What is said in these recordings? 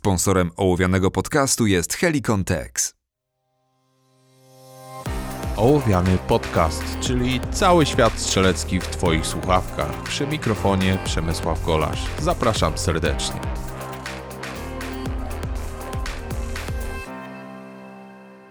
Sponsorem ołowianego podcastu jest Helicon Tex. Ołowiany podcast, czyli cały świat strzelecki w Twoich słuchawkach. Przy mikrofonie Przemysław Golasz. Zapraszam serdecznie.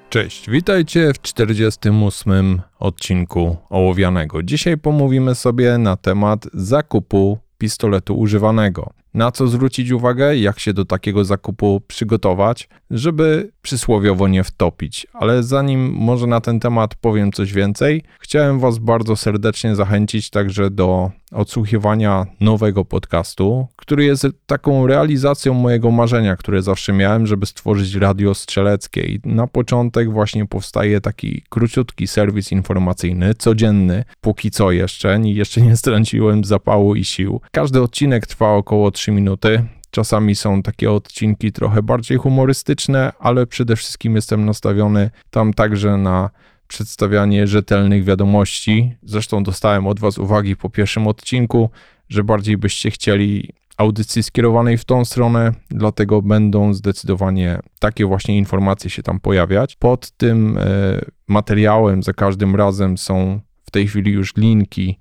Cześć, witajcie w 48 odcinku Ołowianego. Dzisiaj pomówimy sobie na temat zakupu pistoletu używanego na co zwrócić uwagę, jak się do takiego zakupu przygotować, żeby przysłowiowo nie wtopić. Ale zanim może na ten temat powiem coś więcej, chciałem Was bardzo serdecznie zachęcić także do odsłuchiwania nowego podcastu, który jest taką realizacją mojego marzenia, które zawsze miałem, żeby stworzyć radio strzeleckie. I na początek właśnie powstaje taki króciutki serwis informacyjny, codzienny, póki co jeszcze, jeszcze nie straciłem zapału i sił. Każdy odcinek trwa około 3 minuty. Czasami są takie odcinki trochę bardziej humorystyczne, ale przede wszystkim jestem nastawiony tam także na przedstawianie rzetelnych wiadomości. Zresztą dostałem od Was uwagi po pierwszym odcinku, że bardziej byście chcieli audycji skierowanej w tą stronę, dlatego będą zdecydowanie takie właśnie informacje się tam pojawiać. Pod tym e, materiałem za każdym razem są w tej chwili już linki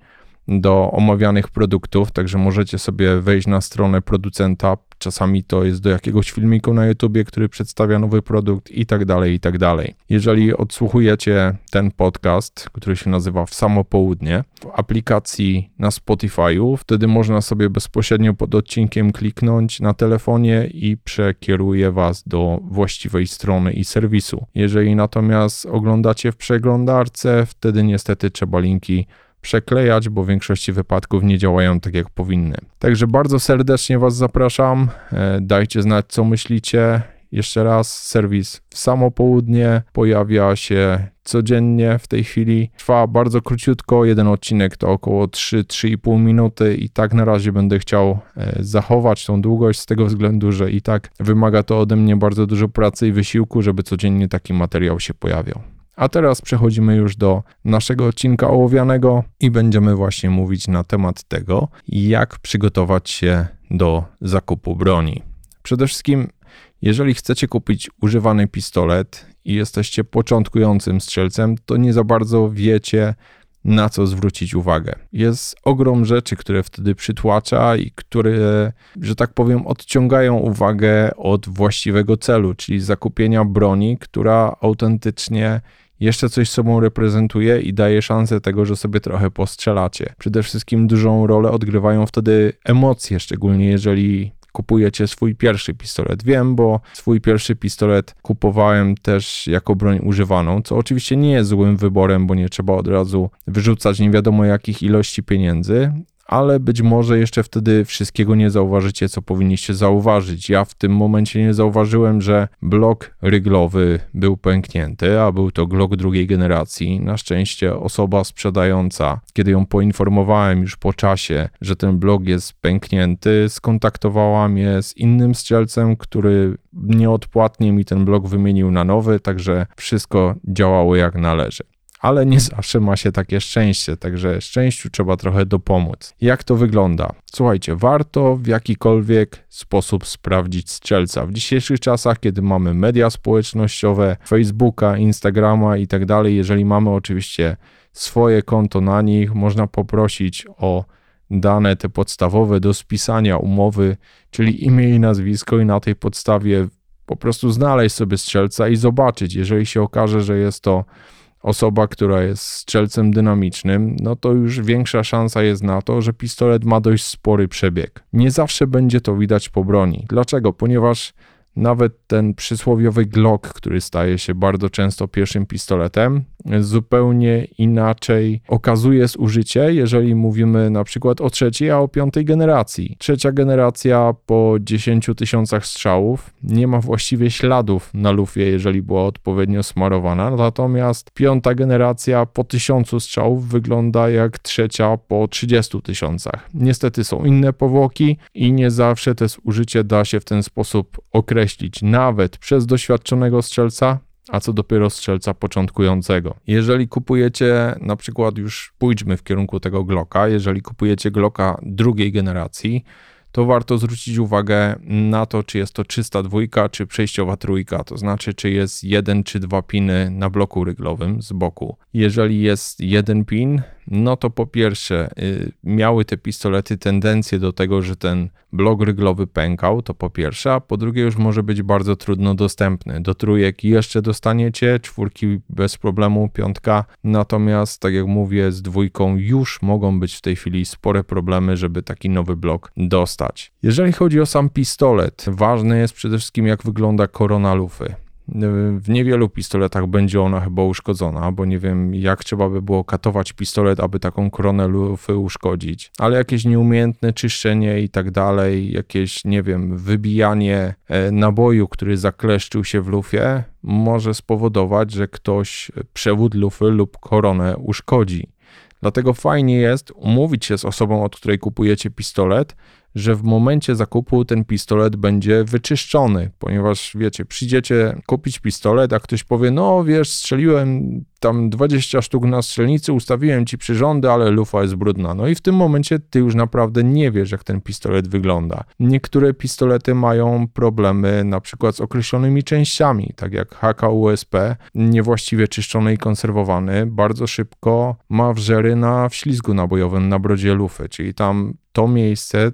do omawianych produktów, także możecie sobie wejść na stronę producenta. Czasami to jest do jakiegoś filmiku na YouTubie, który przedstawia nowy produkt i tak dalej, i tak dalej. Jeżeli odsłuchujecie ten podcast, który się nazywa W Samo Południe, w aplikacji na Spotify'u, wtedy można sobie bezpośrednio pod odcinkiem kliknąć na telefonie i przekieruje was do właściwej strony i serwisu. Jeżeli natomiast oglądacie w przeglądarce, wtedy niestety trzeba linki przeklejać, bo w większości wypadków nie działają tak jak powinny. Także bardzo serdecznie Was zapraszam. E, dajcie znać, co myślicie. Jeszcze raz, serwis w samo południe pojawia się codziennie w tej chwili. Trwa bardzo króciutko, jeden odcinek to około 3-3,5 minuty i tak na razie będę chciał e, zachować tą długość z tego względu, że i tak wymaga to ode mnie bardzo dużo pracy i wysiłku, żeby codziennie taki materiał się pojawiał. A teraz przechodzimy już do naszego odcinka ołowianego i będziemy właśnie mówić na temat tego, jak przygotować się do zakupu broni. Przede wszystkim, jeżeli chcecie kupić używany pistolet i jesteście początkującym strzelcem, to nie za bardzo wiecie, na co zwrócić uwagę. Jest ogrom rzeczy, które wtedy przytłacza i które, że tak powiem, odciągają uwagę od właściwego celu, czyli zakupienia broni, która autentycznie jeszcze coś sobą reprezentuje i daje szansę tego, że sobie trochę postrzelacie. Przede wszystkim dużą rolę odgrywają wtedy emocje, szczególnie jeżeli kupujecie swój pierwszy pistolet. Wiem, bo swój pierwszy pistolet kupowałem też jako broń używaną, co oczywiście nie jest złym wyborem, bo nie trzeba od razu wyrzucać nie wiadomo jakich ilości pieniędzy, ale być może jeszcze wtedy wszystkiego nie zauważycie, co powinniście zauważyć. Ja w tym momencie nie zauważyłem, że blok ryglowy był pęknięty, a był to Glock drugiej generacji. Na szczęście osoba sprzedająca, kiedy ją poinformowałem już po czasie, że ten blok jest pęknięty, skontaktowała mnie z innym strzelcem, który nieodpłatnie mi ten blok wymienił na nowy, także wszystko działało jak należy ale nie zawsze ma się takie szczęście, także szczęściu trzeba trochę dopomóc. Jak to wygląda? Słuchajcie, warto w jakikolwiek sposób sprawdzić strzelca. W dzisiejszych czasach, kiedy mamy media społecznościowe, Facebooka, Instagrama i tak dalej, jeżeli mamy oczywiście swoje konto na nich, można poprosić o dane te podstawowe do spisania umowy, czyli imię i nazwisko i na tej podstawie po prostu znaleźć sobie strzelca i zobaczyć, jeżeli się okaże, że jest to osoba, która jest strzelcem dynamicznym, no to już większa szansa jest na to, że pistolet ma dość spory przebieg. Nie zawsze będzie to widać po broni. Dlaczego? Ponieważ nawet ten przysłowiowy Glock, który staje się bardzo często pierwszym pistoletem, zupełnie inaczej okazuje zużycie, jeżeli mówimy na przykład o trzeciej, a o piątej generacji. Trzecia generacja po 10 tysiącach strzałów nie ma właściwie śladów na lufie, jeżeli była odpowiednio smarowana, natomiast piąta generacja po tysiącu strzałów wygląda jak trzecia po 30 tysiącach. Niestety są inne powłoki i nie zawsze to zużycie da się w ten sposób określić, nawet przez doświadczonego strzelca, a co dopiero strzelca początkującego. Jeżeli kupujecie, na przykład już pójdźmy w kierunku tego Glocka, jeżeli kupujecie Glocka drugiej generacji, to warto zwrócić uwagę na to, czy jest to czysta dwójka, czy przejściowa trójka, to znaczy, czy jest jeden czy dwa piny na bloku ryglowym z boku. Jeżeli jest jeden pin, no to po pierwsze, y, miały te pistolety tendencję do tego, że ten blok ryglowy pękał, to po pierwsze, a po drugie już może być bardzo trudno dostępny. Do trójek jeszcze dostaniecie, czwórki bez problemu, piątka, natomiast tak jak mówię, z dwójką już mogą być w tej chwili spore problemy, żeby taki nowy blok dostać. Jeżeli chodzi o sam pistolet, ważne jest przede wszystkim jak wygląda korona lufy. W niewielu pistoletach będzie ona chyba uszkodzona, bo nie wiem, jak trzeba by było katować pistolet, aby taką koronę lufy uszkodzić. Ale jakieś nieumiejętne czyszczenie i tak dalej, jakieś, nie wiem, wybijanie e, naboju, który zakleszczył się w lufie, może spowodować, że ktoś przewód lufy lub koronę uszkodzi. Dlatego fajnie jest umówić się z osobą, od której kupujecie pistolet, że w momencie zakupu ten pistolet będzie wyczyszczony, ponieważ wiecie, przyjdziecie kupić pistolet, a ktoś powie, no wiesz, strzeliłem tam 20 sztuk na strzelnicy, ustawiłem ci przyrządy, ale lufa jest brudna. No i w tym momencie ty już naprawdę nie wiesz, jak ten pistolet wygląda. Niektóre pistolety mają problemy na przykład z określonymi częściami, tak jak HK USP, niewłaściwie czyszczony i konserwowany, bardzo szybko ma wrzery na wślizgu nabojowym na brodzie lufy, czyli tam to miejsce,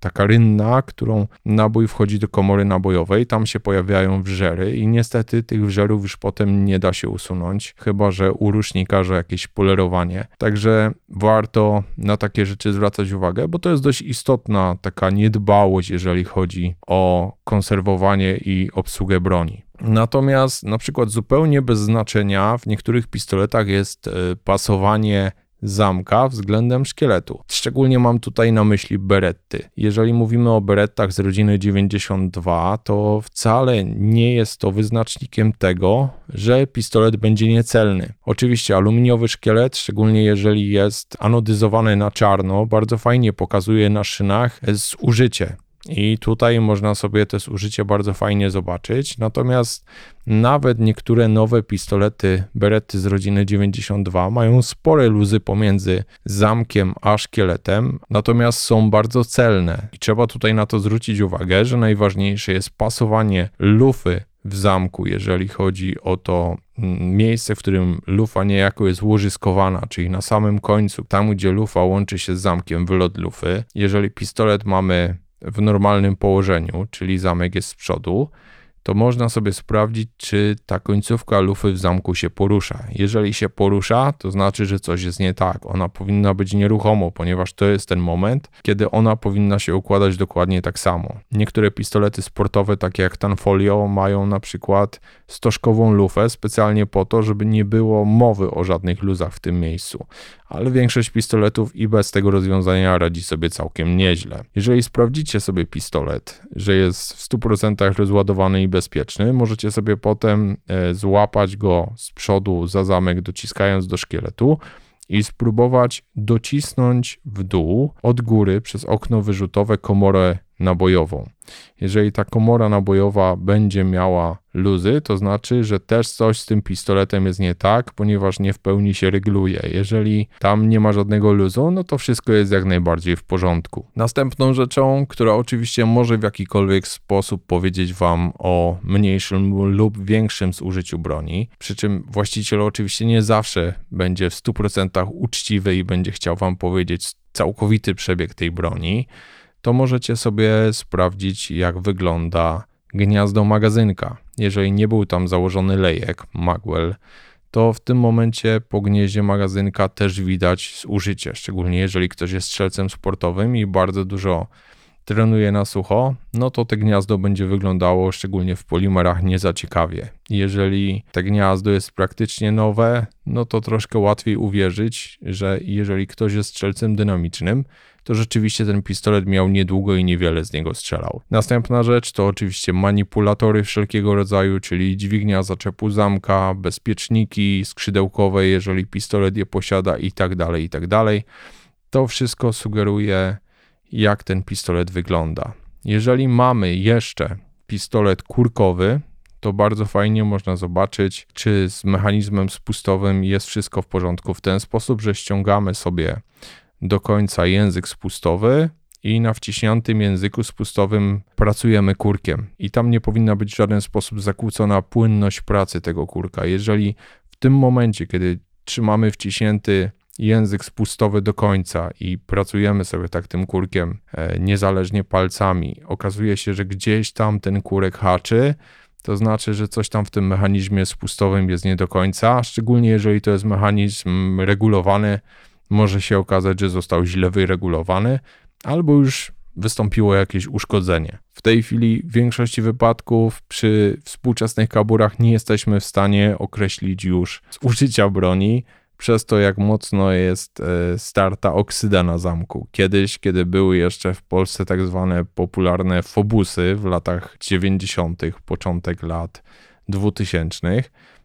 taka rynna, którą nabój wchodzi do komory nabojowej, tam się pojawiają wrzery i niestety tych wrzerów już potem nie da się usunąć chyba że u rusznikarza jakieś polerowanie. Także warto na takie rzeczy zwracać uwagę, bo to jest dość istotna taka niedbałość, jeżeli chodzi o konserwowanie i obsługę broni. Natomiast na przykład zupełnie bez znaczenia w niektórych pistoletach jest e, pasowanie zamka względem szkieletu. Szczególnie mam tutaj na myśli beretty. Jeżeli mówimy o berettach z rodziny 92, to wcale nie jest to wyznacznikiem tego, że pistolet będzie niecelny. Oczywiście aluminiowy szkielet, szczególnie jeżeli jest anodyzowany na czarno, bardzo fajnie pokazuje na szynach zużycie. I tutaj można sobie to zużycie bardzo fajnie zobaczyć. Natomiast nawet niektóre nowe pistolety Berety z rodziny 92 mają spore luzy pomiędzy zamkiem a szkieletem, natomiast są bardzo celne. I trzeba tutaj na to zwrócić uwagę, że najważniejsze jest pasowanie lufy w zamku, jeżeli chodzi o to mm, miejsce, w którym lufa niejako jest łożyskowana, czyli na samym końcu, tam gdzie lufa łączy się z zamkiem, wylot lufy. Jeżeli pistolet mamy w normalnym położeniu, czyli zamek jest z przodu, to można sobie sprawdzić, czy ta końcówka lufy w zamku się porusza. Jeżeli się porusza, to znaczy, że coś jest nie tak. Ona powinna być nieruchomo, ponieważ to jest ten moment, kiedy ona powinna się układać dokładnie tak samo. Niektóre pistolety sportowe, takie jak Tanfolio, mają na przykład stożkową lufę specjalnie po to, żeby nie było mowy o żadnych luzach w tym miejscu ale większość pistoletów i bez tego rozwiązania radzi sobie całkiem nieźle. Jeżeli sprawdzicie sobie pistolet, że jest w 100% rozładowany i bezpieczny, możecie sobie potem e, złapać go z przodu za zamek, dociskając do szkieletu i spróbować docisnąć w dół od góry przez okno wyrzutowe komorę nabojową. Jeżeli ta komora nabojowa będzie miała luzy, to znaczy, że też coś z tym pistoletem jest nie tak, ponieważ nie w pełni się regluje. Jeżeli tam nie ma żadnego luzu, no to wszystko jest jak najbardziej w porządku. Następną rzeczą, która oczywiście może w jakikolwiek sposób powiedzieć Wam o mniejszym lub większym zużyciu broni, przy czym właściciel oczywiście nie zawsze będzie w 100% uczciwy i będzie chciał Wam powiedzieć całkowity przebieg tej broni to możecie sobie sprawdzić, jak wygląda gniazdo magazynka. Jeżeli nie był tam założony lejek, magwell, to w tym momencie po gnieździe magazynka też widać zużycie, szczególnie jeżeli ktoś jest strzelcem sportowym i bardzo dużo trenuje na sucho, no to te gniazdo będzie wyglądało szczególnie w polimerach nie za ciekawie. Jeżeli te gniazdo jest praktycznie nowe, no to troszkę łatwiej uwierzyć, że jeżeli ktoś jest strzelcem dynamicznym, to rzeczywiście ten pistolet miał niedługo i niewiele z niego strzelał. Następna rzecz to oczywiście manipulatory wszelkiego rodzaju, czyli dźwignia zaczepu zamka, bezpieczniki skrzydełkowe, jeżeli pistolet je posiada i tak dalej, i tak dalej. To wszystko sugeruje, jak ten pistolet wygląda. Jeżeli mamy jeszcze pistolet kurkowy, to bardzo fajnie można zobaczyć, czy z mechanizmem spustowym jest wszystko w porządku w ten sposób, że ściągamy sobie do końca język spustowy i na wciśniętym języku spustowym pracujemy kurkiem. I tam nie powinna być w żaden sposób zakłócona płynność pracy tego kurka. Jeżeli w tym momencie, kiedy trzymamy wciśnięty język spustowy do końca i pracujemy sobie tak tym kurkiem e, niezależnie palcami, okazuje się, że gdzieś tam ten kurek haczy, to znaczy, że coś tam w tym mechanizmie spustowym jest nie do końca, szczególnie jeżeli to jest mechanizm regulowany, może się okazać, że został źle wyregulowany, albo już wystąpiło jakieś uszkodzenie. W tej chwili w większości wypadków przy współczesnych kaburach nie jesteśmy w stanie określić już zużycia broni, przez to, jak mocno jest e, starta oksyda na zamku. Kiedyś, kiedy były jeszcze w Polsce tak zwane popularne fobusy w latach 90., początek lat 2000,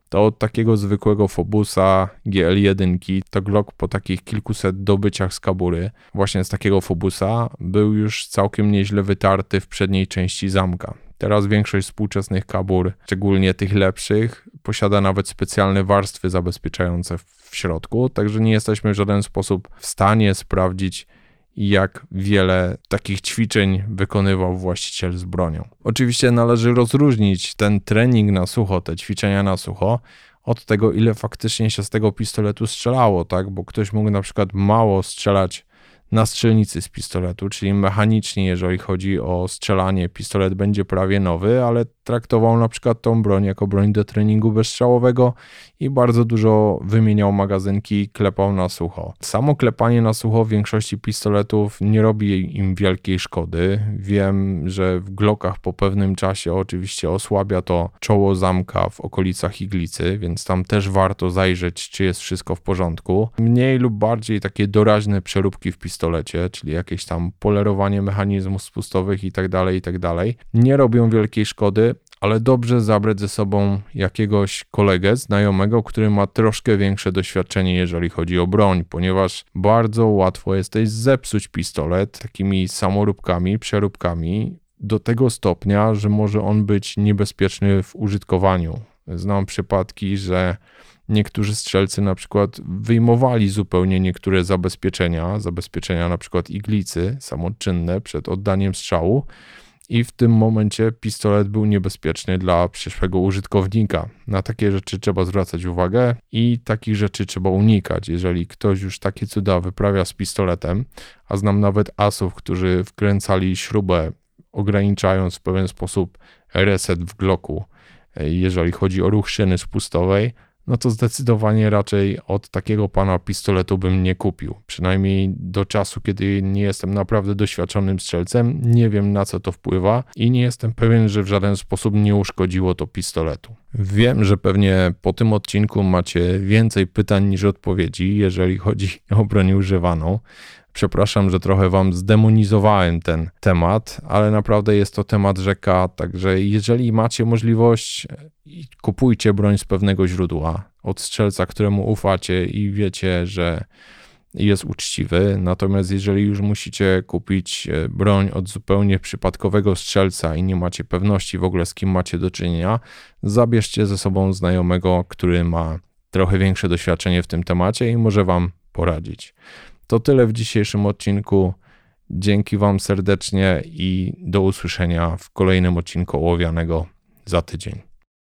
to od takiego zwykłego fobusa GL1 to Glock po takich kilkuset dobyciach z kabury, właśnie z takiego fobusa, był już całkiem nieźle wytarty w przedniej części zamka. Teraz większość współczesnych kabur, szczególnie tych lepszych, posiada nawet specjalne warstwy zabezpieczające w środku, także nie jesteśmy w żaden sposób w stanie sprawdzić, jak wiele takich ćwiczeń wykonywał właściciel z bronią. Oczywiście należy rozróżnić ten trening na sucho, te ćwiczenia na sucho, od tego, ile faktycznie się z tego pistoletu strzelało, tak? Bo ktoś mógł na przykład mało strzelać na strzelnicy z pistoletu, czyli mechanicznie, jeżeli chodzi o strzelanie, pistolet będzie prawie nowy, ale traktował na przykład tą broń jako broń do treningu bezstrzałowego i bardzo dużo wymieniał magazynki, klepał na sucho. Samo klepanie na sucho w większości pistoletów nie robi im wielkiej szkody. Wiem, że w Glockach po pewnym czasie oczywiście osłabia to czoło zamka w okolicach iglicy, więc tam też warto zajrzeć, czy jest wszystko w porządku. Mniej lub bardziej takie doraźne przeróbki w pistolecie, czyli jakieś tam polerowanie mechanizmów spustowych i tak dalej, i tak nie robią wielkiej szkody, ale dobrze zabrać ze sobą jakiegoś kolegę, znajomego, który ma troszkę większe doświadczenie, jeżeli chodzi o broń, ponieważ bardzo łatwo jest też zepsuć pistolet takimi samoróbkami, przeróbkami do tego stopnia, że może on być niebezpieczny w użytkowaniu. Znam przypadki, że niektórzy strzelcy na przykład wyjmowali zupełnie niektóre zabezpieczenia, zabezpieczenia na przykład iglicy samoczynne przed oddaniem strzału i w tym momencie pistolet był niebezpieczny dla przyszłego użytkownika. Na takie rzeczy trzeba zwracać uwagę i takich rzeczy trzeba unikać. Jeżeli ktoś już takie cuda wyprawia z pistoletem, a znam nawet asów, którzy wkręcali śrubę, ograniczając w pewien sposób reset w Glocku, jeżeli chodzi o ruch szyny spustowej, no to zdecydowanie raczej od takiego pana pistoletu bym nie kupił. Przynajmniej do czasu, kiedy nie jestem naprawdę doświadczonym strzelcem, nie wiem na co to wpływa i nie jestem pewien, że w żaden sposób nie uszkodziło to pistoletu. Wiem, że pewnie po tym odcinku macie więcej pytań niż odpowiedzi, jeżeli chodzi o broń używaną. Przepraszam, że trochę wam zdemonizowałem ten temat, ale naprawdę jest to temat rzeka, także jeżeli macie możliwość, kupujcie broń z pewnego źródła, od strzelca, któremu ufacie i wiecie, że jest uczciwy. Natomiast jeżeli już musicie kupić e, broń od zupełnie przypadkowego strzelca i nie macie pewności w ogóle z kim macie do czynienia, zabierzcie ze sobą znajomego, który ma trochę większe doświadczenie w tym temacie i może wam poradzić. To tyle w dzisiejszym odcinku. Dzięki Wam serdecznie i do usłyszenia w kolejnym odcinku ołowianego za tydzień.